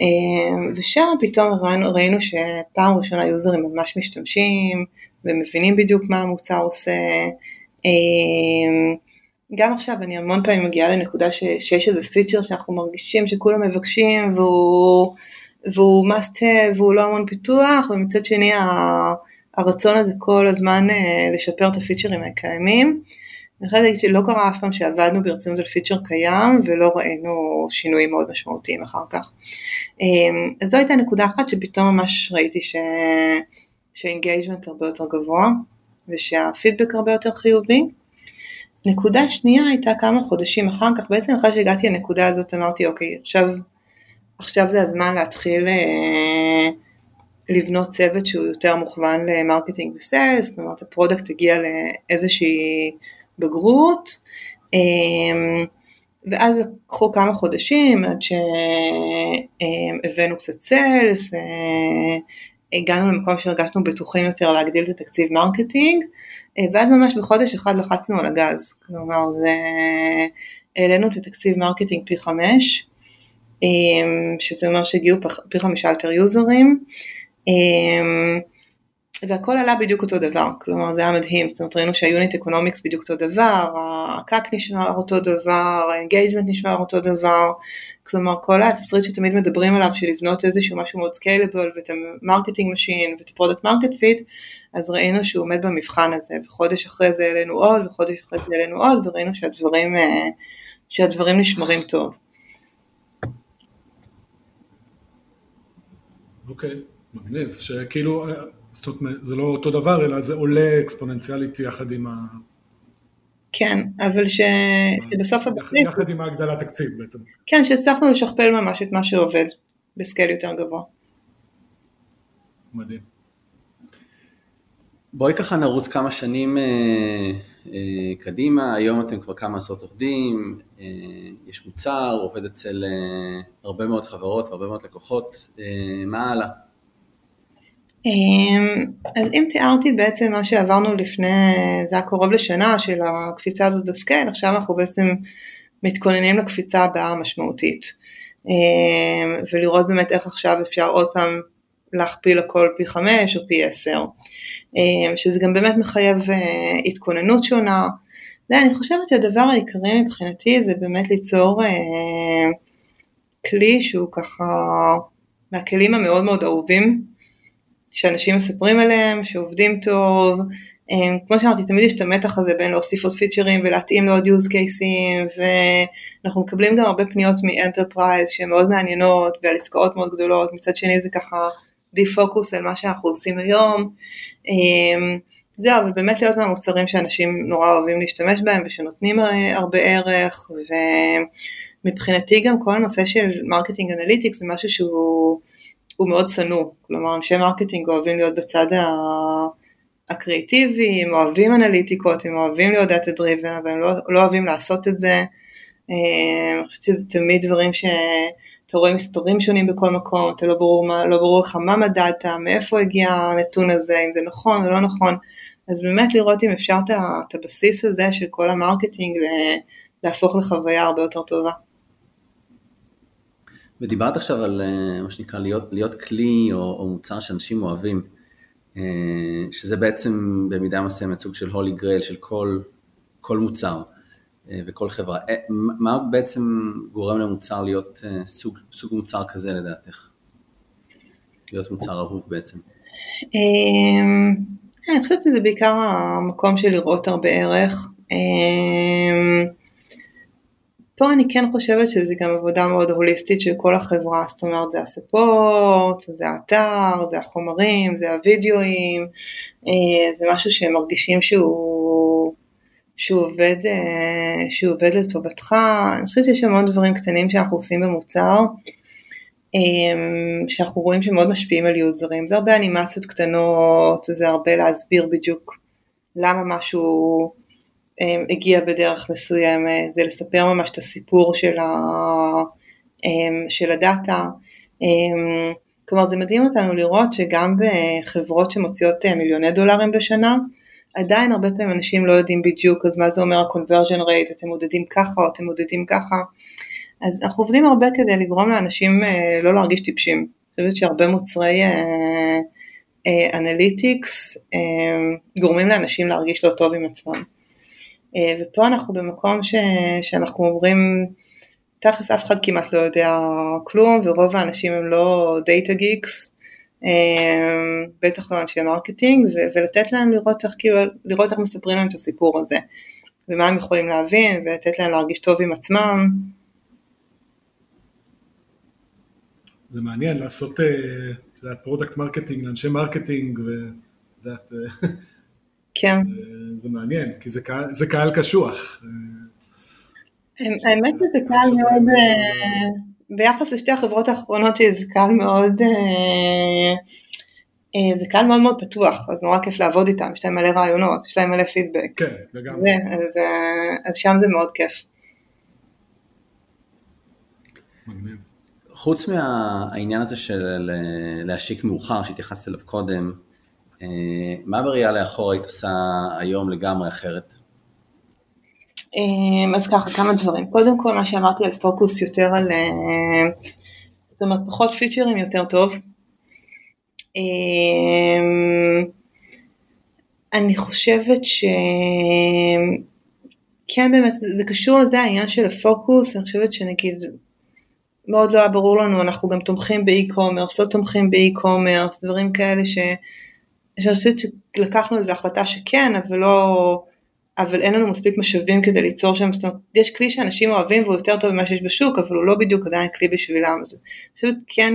אמ, ושם פתאום ראינו, ראינו שפעם ראשונה יוזרים ממש משתמשים ומבינים בדיוק מה המוצר עושה. אמ, גם עכשיו אני המון פעמים מגיעה לנקודה ש, שיש איזה פיצ'ר שאנחנו מרגישים שכולם מבקשים והוא והוא must have והוא לא המון פיתוח ומצד שני הרצון הזה כל הזמן אה, לשפר את הפיצ'רים הקיימים. אני יכולה להגיד שלא קרה אף פעם שעבדנו ברצינות על פיצ'ר קיים ולא ראינו שינויים מאוד משמעותיים אחר כך. אמ, אז זו הייתה נקודה אחת שפתאום ממש ראיתי. שה engagement הרבה יותר גבוה ושהפידבק הרבה יותר חיובי. נקודה שנייה הייתה כמה חודשים אחר כך, בעצם אחרי שהגעתי לנקודה הזאת אמרתי אוקיי עכשיו עכשיו זה הזמן להתחיל אה, לבנות צוות שהוא יותר מוכוון ל marketing ו sales, זאת אומרת ה product הגיע לאיזושהי בגרות, אה, ואז לקחו כמה חודשים עד שהבאנו קצת sales, אה, הגענו למקום שהרגשנו בטוחים יותר להגדיל את התקציב marketing, ואז ממש בחודש אחד לחצנו על הגז, כלומר זה, העלינו את התקציב marketing פי חמש, אמ, שזה אומר שהגיעו פי חמישה יותר יוזרים, אמ, והכל עלה בדיוק אותו דבר, כלומר זה היה מדהים, זאת אומרת ראינו שה unit economics בדיוק אותו דבר, ה CAC נשמר אותו דבר, ה engagement נשמר אותו דבר, כלומר כל התסריט שתמיד מדברים עליו של לבנות איזשהו משהו מאוד scalable ואת ה marketing machine ואת ה product market fit, אז ראינו שהוא עומד במבחן הזה, וחודש אחרי זה העלינו עוד וחודש אחרי זה העלינו עוד וראינו שהדברים, אה, שהדברים נשמרים טוב. אוקיי, מגניב, שכאילו, אה, זאת אומרת, זה לא אותו דבר, אלא זה עולה אקספוננציאלית יחד עם ה... כן, אבל ש... שבסוף הבסיס... יחד עם ההגדלת תקציב בעצם. כן, שהצלחנו לשכפל ממש את מה שעובד בסקייל יותר גבוה. מדהים. בואי ככה נרוץ כמה שנים אה, אה, קדימה, היום אתם כבר כמה עשרות עובדים, אה, יש מוצר, עובד אצל אה, הרבה מאוד חברות והרבה מאוד לקוחות, מה הלאה? אז אם תיארתי בעצם מה שעברנו לפני, זה היה קרוב לשנה של הקפיצה הזאת בסקייל, עכשיו אנחנו בעצם מתכוננים לקפיצה הבאה המשמעותית. ולראות באמת איך עכשיו אפשר עוד פעם להכפיל הכל פי חמש או פי עשר. אה, שזה גם באמת מחייב אה, התכוננות שונה. אני חושבת שהדבר העיקרי מבחינתי זה באמת ליצור אה, כלי שהוא ככה מהכלים המאוד מאוד אהובים, שאנשים מספרים עליהם, שעובדים טוב, כמו שאמרתי, תמיד יש את המתח הזה בין להוסיף עוד פיצ'רים ולהתאים לעוד use cases, ואנחנו מקבלים גם הרבה פניות מ enterprise שהן מאוד מעניינות ועל עסקאות מאוד גדולות, מצד שני זה ככה defocus על מה שאנחנו עושים היום. אמ, זהו, אבל באמת להיות מהמוצרים שאנשים נורא אוהבים להשתמש בהם ושנותנים אה, הרבה ערך, ומבחינתי גם כל הנושא של marketing analytics זה משהו שהוא מאוד שנוא, כלומר אנשי marketing אוהבים להיות בצד הקריאיטיבי, הם אוהבים אנליטיקות, הם אוהבים להיות data driven, אבל הם לא, לא אוהבים לעשות את זה. אמ, אני חושבת שזה תמיד דברים ש... אתה רואה מספרים שונים בכל מקום, אתה לא ברור, מה, לא ברור לך מה מדדת, מאיפה הגיע הנתון הזה, אם זה נכון או לא נכון, אז באמת לראות אם אפשר את הבסיס הזה של כל ה marketing להפוך לחוויה הרבה יותר טובה. ודיברת עכשיו על אה, מה שנקרא להיות, להיות כלי או, או מוצר שאנשים אוהבים, אה, שזה בעצם במידה מסוימת סוג של holy grail של כל, כל מוצר. אה, וכל חברה. מה בעצם גורם למוצר להיות סוג, סוג מוצר כזה לדעתך? להיות מוצר אהוב בעצם. אמ, אני חושבת שזה בעיקר המקום של לראות הרבה ערך. אמ, פה אני כן חושבת שזה גם עבודה מאוד הוליסטית של כל החברה, זאת אומרת זה הספורט, זה האתר, זה החומרים, זה הוידאוים, אה, זה משהו שהם מרגישים שהוא, שהוא, עובד, אה, שהוא עובד לטובתך, אני חושבת שיש המון דברים קטנים שאנחנו עושים במוצר, אה, שאנחנו רואים שמאוד משפיעים על יוזרים, זה הרבה אנימציות קטנות, זה הרבה להסביר בדיוק למה משהו הגיע בדרך מסוימת, זה לספר ממש את הסיפור של, ה, אמ, של הדאטה. אמ, כלומר זה מדהים אותנו לראות שגם בחברות שמוציאות אה, מיליוני דולרים בשנה, עדיין הרבה פעמים אנשים לא יודעים בדיוק אז מה זה אומר ה-conversion rate, אתם מודדים ככה או אתם מודדים ככה. אז אנחנו עובדים הרבה כדי לגרום לאנשים אה, לא להרגיש טיפשים. אני חושבת שהרבה מוצרי אנליטיקס אה, גורמים לאנשים להרגיש לא טוב עם עצמם. אה, ופה אנחנו במקום ש, שאנחנו אומרים, תכלס אף אחד כמעט לא יודע כלום ורוב האנשים הם לא data geeks, אה, בטח לא אנשי marketing, ו, ולתת להם לראות איך, כאילו, לראות איך מספרים להם את הסיפור הזה, ומה הם יכולים להבין, ולתת להם להרגיש טוב עם עצמם. זה מעניין לעשות product uh, marketing לאנשי marketing, ואת [laughs] כן. זה מעניין, כי זה קהל, זה קהל קשוח. האמת שזה קהל מאוד, אה, ביחס לשתי החברות האחרונות שלי זה קהל מאוד, אה, אה, זה קהל מאוד מאוד פתוח, אז נורא כיף לעבוד איתם, יש להם מלא רעיונות, יש להם מלא פידבק. כן, לגמרי. אז, אז שם זה מאוד כיף. מגניב. חוץ מהעניין הזה של להשיק מאוחר שהתייחסת אליו קודם, אה, מה בראייה לאחור היית עושה היום לגמרי אחרת? אה, אז ככה, כמה דברים. קודם כל, מה שאמרתי על פוקוס יותר על... אה, זאת אומרת, פחות פיצ'רים יותר טוב. אני חושבת ש... כן באמת, זה קשור לזה העניין של הפוקוס, אני חושבת שנגיד, מאוד לא היה ברור לנו, אנחנו גם תומכים באי-קומרס, לא תומכים באי-קומרס, דברים כאלה ש... אני חושבת שלקחנו איזו החלטה שכן, אבל לא, אבל אין לנו מספיק משאבים כדי ליצור שם, זאת אומרת, יש כלי שאנשים אוהבים והוא יותר טוב ממה שיש בשוק, אבל הוא לא בדיוק עדיין כלי בשבילם. אז אני חושבת כן,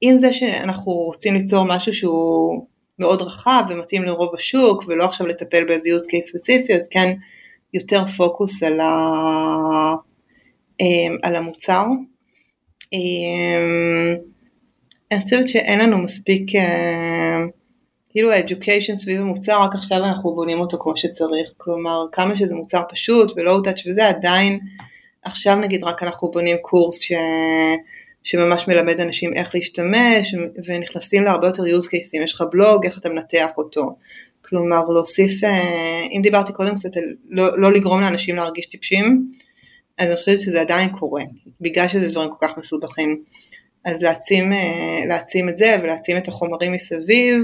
עם זה שאנחנו רוצים ליצור משהו שהוא מאוד רחב ומתאים לרוב השוק, ולא עכשיו לטפל באיזה use case ספציפי, אז כן יותר פוקוס על, ה, אמ, על המוצר. אמ, אני חושבת שאין לנו מספיק אמ, כאילו האדיוקיישן סביב המוצר, רק עכשיו אנחנו בונים אותו כמו שצריך, כלומר כמה שזה מוצר פשוט ולואו טאץ' וזה, עדיין עכשיו נגיד רק אנחנו בונים קורס ש... שממש מלמד אנשים איך להשתמש ונכנסים להרבה יותר use cases, יש לך בלוג, איך אתה מנתח אותו, כלומר להוסיף, אה, אם דיברתי קודם קצת על לא, לא לגרום לאנשים להרגיש טיפשים, אז אני חושבת שזה עדיין קורה, בגלל שזה דברים כל כך מסובכים. אז להעצים, אה, להעצים את זה ולהעצים את החומרים מסביב,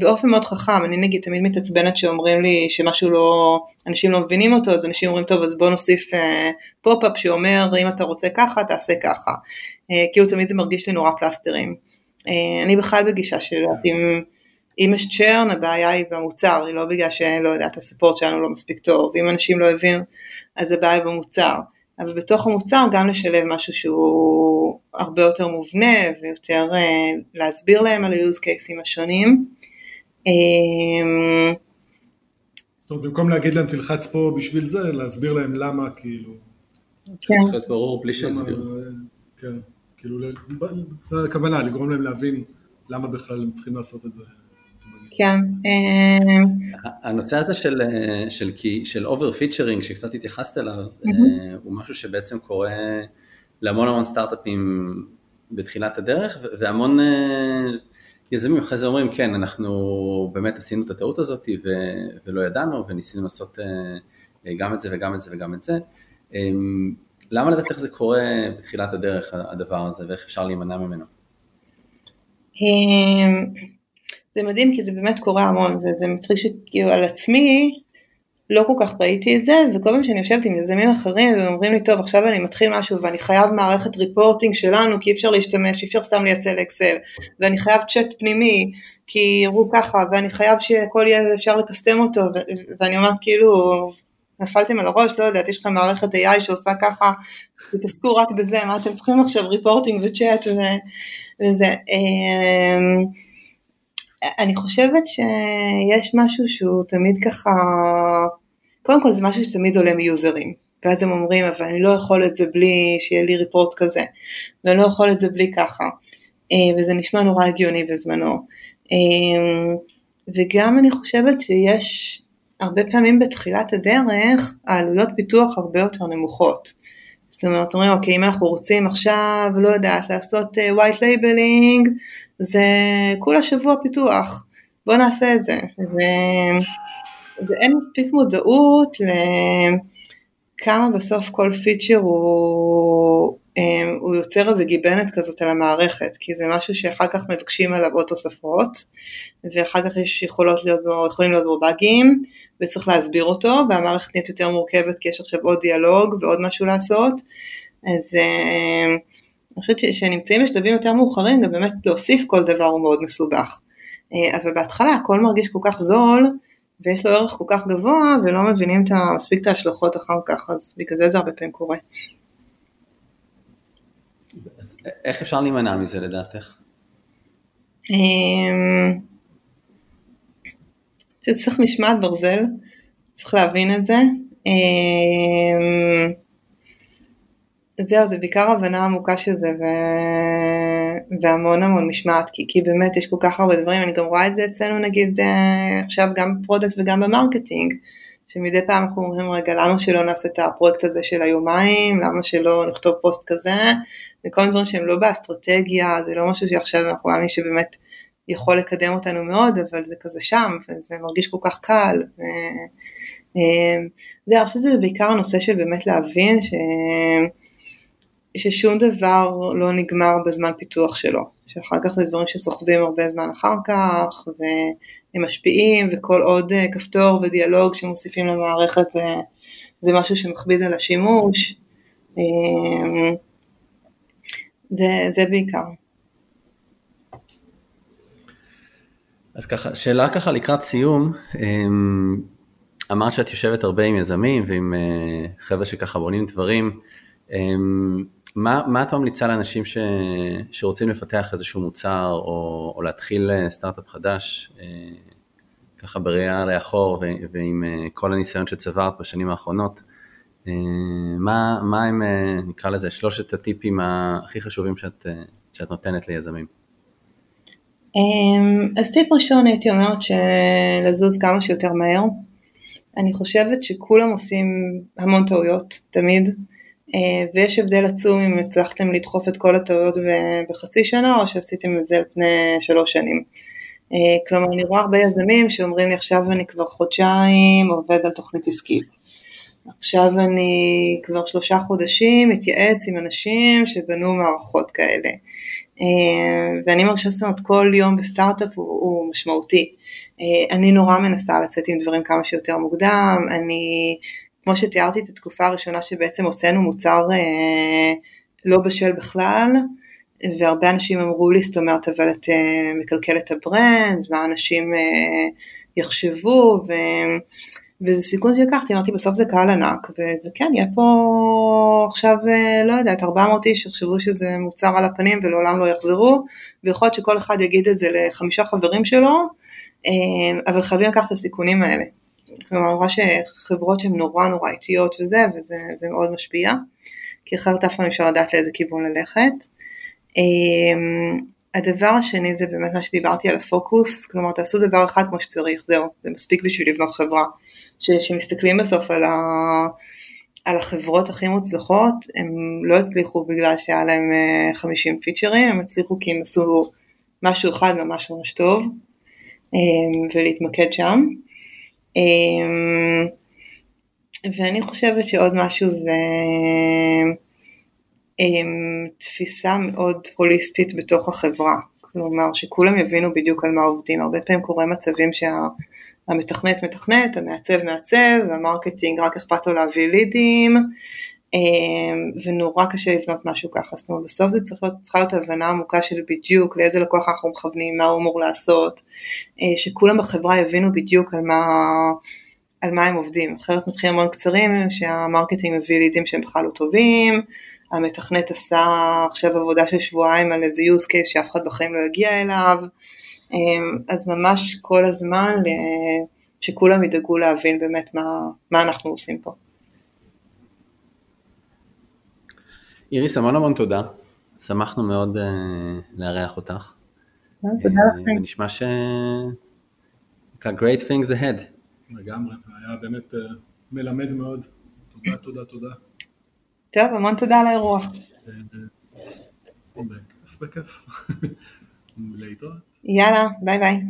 באופן מאוד חכם, אני נגיד תמיד מתעצבנת שאומרים לי שמשהו לא, אנשים לא מבינים אותו, אז אנשים אומרים טוב אז בוא נוסיף אה, pop-up שאומר אם אתה רוצה ככה תעשה ככה, אה, כאילו תמיד זה מרגיש לי נורא פלסטרים. אה, אני בכלל בגישה של אם, אם יש צ'רן הבעיה היא במוצר, היא לא בגלל שלא יודעת הספורט שלנו לא מספיק טוב, אם אנשים לא הבינו אז הבעיה היא במוצר. אבל בתוך המוצר גם לשלב משהו שהוא הרבה יותר מובנה ויותר uh, להסביר להם על ה-use cases השונים. אמ, זאת אומרת, במקום להגיד להם תלחץ פה בשביל זה, להסביר להם למה, כאילו. כן. צריך להיות ברור בלי שיסביר. כן, כאילו, זו הכוונה, לגרום להם להבין למה בכלל הם צריכים לעשות את זה. כן. אמ, הנושא הזה של, של, של over featuring שקצת התייחסת אליו, אה, הוא משהו שבעצם קורה להמון המון סטארט-אפים בתחילת הדרך, והמון אה, יזמים אחרי זה אומרים, כן, אנחנו באמת עשינו את הטעות הזאת ו- ולא ידענו וניסינו לעשות גם את זה וגם את זה וגם את זה. Um, למה לדעת איך זה קורה בתחילת הדרך, הדבר הזה, ואיך אפשר להימנע ממנו? אמ, זה מדהים כי זה באמת קורה המון וזה מצחיק שכאילו על עצמי לא כל כך ראיתי את זה, וכל פעם שאני יושבת עם יזמים אחרים והם אומרים לי, טוב, עכשיו אני מתחיל משהו ואני חייב מערכת ריפורטינג שלנו, כי אי אפשר להשתמש, אי אפשר סתם לייצא לאקסל, ואני חייב צ'אט פנימי, כי יראו ככה, ואני חייב שהכל יהיה אפשר לקסטם אותו, ואני אומרת כאילו, נפלתם על הראש, לא יודעת, יש לכם מערכת AI שעושה ככה, תתעסקו רק בזה, מה אתם צריכים עכשיו ריפורטינג וצ'אט וזה. אני חושבת שיש משהו שהוא תמיד ככה, קודם כל זה משהו שתמיד עולה מיוזרים, ואז הם אומרים אבל אני לא יכול את זה בלי שיהיה לי ריפורט כזה, ואני לא יכול את זה בלי ככה, אה, וזה נשמע נורא הגיוני בזמנו. אמ, וגם אני חושבת שיש הרבה פעמים בתחילת הדרך העלויות פיתוח הרבה יותר נמוכות. זאת אומרת, אומרים, אוקיי, אם אנחנו רוצים עכשיו, לא יודעת, לעשות uh, white labeling, זה כולה שבוע פיתוח, בואו נעשה את זה. ו... ואין מספיק מודעות לכמה בסוף כל פיצ'ר הוא, הוא יוצר איזה גיבנת כזאת על המערכת, כי זה משהו שאחר כך מבקשים עליו עוד תוספות, ואחר כך יש יכולות להיות בו, יכולים להיות בו באגים, וצריך להסביר אותו, והמערכת נהיית יותר מורכבת כי יש עכשיו עוד דיאלוג ועוד משהו לעשות, אז אמ, אני חושבת שנמצאים בשלבים יותר מאוחרים, גם באמת להוסיף כל דבר הוא מאוד מסובך. אה, אבל בהתחלה הכל מרגיש כל כך זול, ויש לו ערך כל כך גבוה, ולא מבינים מספיק את ההשלכות אחר כך, אז בגלל זה זה הרבה פעמים קורה. איך אפשר להימנע מזה לדעתך? אמ, צריך משמעת ברזל, צריך להבין את זה. אמ, זהו, זה בעיקר הבנה עמוקה של זה ו... והמון המון משמעת, כי, כי באמת יש כל כך הרבה דברים, אני גם רואה את זה אצלנו נגיד אה, עכשיו גם ב product וגם ב marketing, שמדי פעם אנחנו אומרים רגע למה שלא נעשה את הפרויקט הזה של היומיים, למה שלא נכתוב פוסט כזה, וכל מיני דברים שהם לא באסטרטגיה, זה לא משהו שעכשיו אנחנו מאמינים שבאמת יכול לקדם אותנו מאוד, אבל זה כזה שם, וזה מרגיש כל כך קל. ו... אה, זה, אני חושבת שזה בעיקר הנושא של באמת להבין ש... ששום דבר לא נגמר בזמן פיתוח שלו, שאחר כך זה דברים שסוחבים הרבה זמן אחר כך, והם משפיעים, וכל עוד אה, כפתור ודיאלוג שמוסיפים למערכת זה, זה משהו שמכביד על השימוש. אה, זה, זה בעיקר. אז ככה, שאלה ככה לקראת סיום, אמ, אמרת שאת יושבת הרבה עם יזמים ועם אה, חבר'ה שככה בונים דברים, אמ, מה, מה את ממליצה לאנשים ש, שרוצים לפתח איזשהו מוצר או, או להתחיל אה, סטארט-אפ חדש, אה, ככה בראייה לאחור ועם כל הניסיון שצברת בשנים האחרונות, מה, מה הם, נקרא לזה, שלושת הטיפים הכי חשובים שאת, שאת נותנת ליזמים? אז טיפ ראשון הייתי אומרת שלזוז כמה שיותר מהר. אני חושבת שכולם עושים המון טעויות, תמיד, אה, ויש הבדל עצום אם הצלחתם לדחוף את כל הטעויות בחצי שנה או שעשיתם את זה על פני שלוש שנים. אה, כלומר, אני רואה הרבה יזמים שאומרים לי עכשיו אני כבר חודשיים עובד על תוכנית עסקית. עכשיו אני כבר שלושה חודשים מתייעץ עם אנשים שבנו מערכות כאלה. אה, ואני מרגישה זאת אומרת כל יום בסטארט-אפ הוא, הוא משמעותי. אה, אני נורא מנסה לצאת עם דברים כמה שיותר מוקדם, אני, כמו שתיארתי את התקופה הראשונה שבעצם הוצאנו מוצר אה, לא בשל בכלל, והרבה אנשים אמרו לי, זאת אומרת, אבל את מקלקלת ה brand, מה אנשים יחשבו, ו... וזה סיכון שלקחתי, אמרתי בסוף זה קהל ענק, ו- וכן, יהיה פה עכשיו, אה, לא יודעת, 400 איש יחשבו שזה מוצר על הפנים ולעולם לא יחזרו, ויכול להיות שכל אחד יגיד את זה לחמישה חברים שלו, אה, אבל חייבים לקחת את הסיכונים האלה. כלומר, אני רואה שחברות שהן נורא נורא איטיות וזה, וזה מאוד משפיע, כי אחרת אף פעם אפשר לדעת לאיזה כיוון ללכת. אה, הדבר השני זה באמת מה שדיברתי על הפוקוס, כלומר תעשו דבר אחד כמו שצריך, זהו, זה מספיק בשביל לבנות חברה. שמסתכלים בסוף על, ה, על החברות הכי מוצלחות, הם לא הצליחו בגלל שהיה להם 50 אה, פיצ'רים, הם הצליחו כי הם עשו משהו אחד ממש ממש טוב, אה, ולהתמקד שם. אה, ואני חושבת שעוד משהו זה תפיסה מאוד הוליסטית בתוך החברה. כלומר שכולם יבינו בדיוק על מה עובדים. הרבה פעמים קורה מצבים שה... המתכנת מתכנת, המעצב מעצב, והמרקטינג רק אכפת לו להביא לידים, אמ, ונורא קשה לבנות משהו ככה, זאת אומרת בסוף זה צריך להיות, צריכה להיות הבנה עמוקה של בדיוק לאיזה לקוח אנחנו מכוונים, מה הוא אמור לעשות, אה, שכולם בחברה יבינו בדיוק על מה, על מה הם עובדים, אחרת מתחילים המון קצרים שהמרקטינג מביא לידים שהם בכלל לא טובים, המתכנת עשה עכשיו עבודה של שבועיים על איזה use case שאף אחד בחיים לא יגיע אליו, אז ממש כל הזמן שכולם ידאגו להבין באמת מה, מה אנחנו עושים פה. איריס, המון המון תודה. שמחנו מאוד uh, לארח אותך. תודה לכם. ונשמע ש... great things ahead. לגמרי, היה באמת uh, מלמד מאוד. תודה, תודה, תודה. טוב, המון תודה על האירוח. בכיף, בכיף. [laughs] להתראות. יאללה, ביי ביי.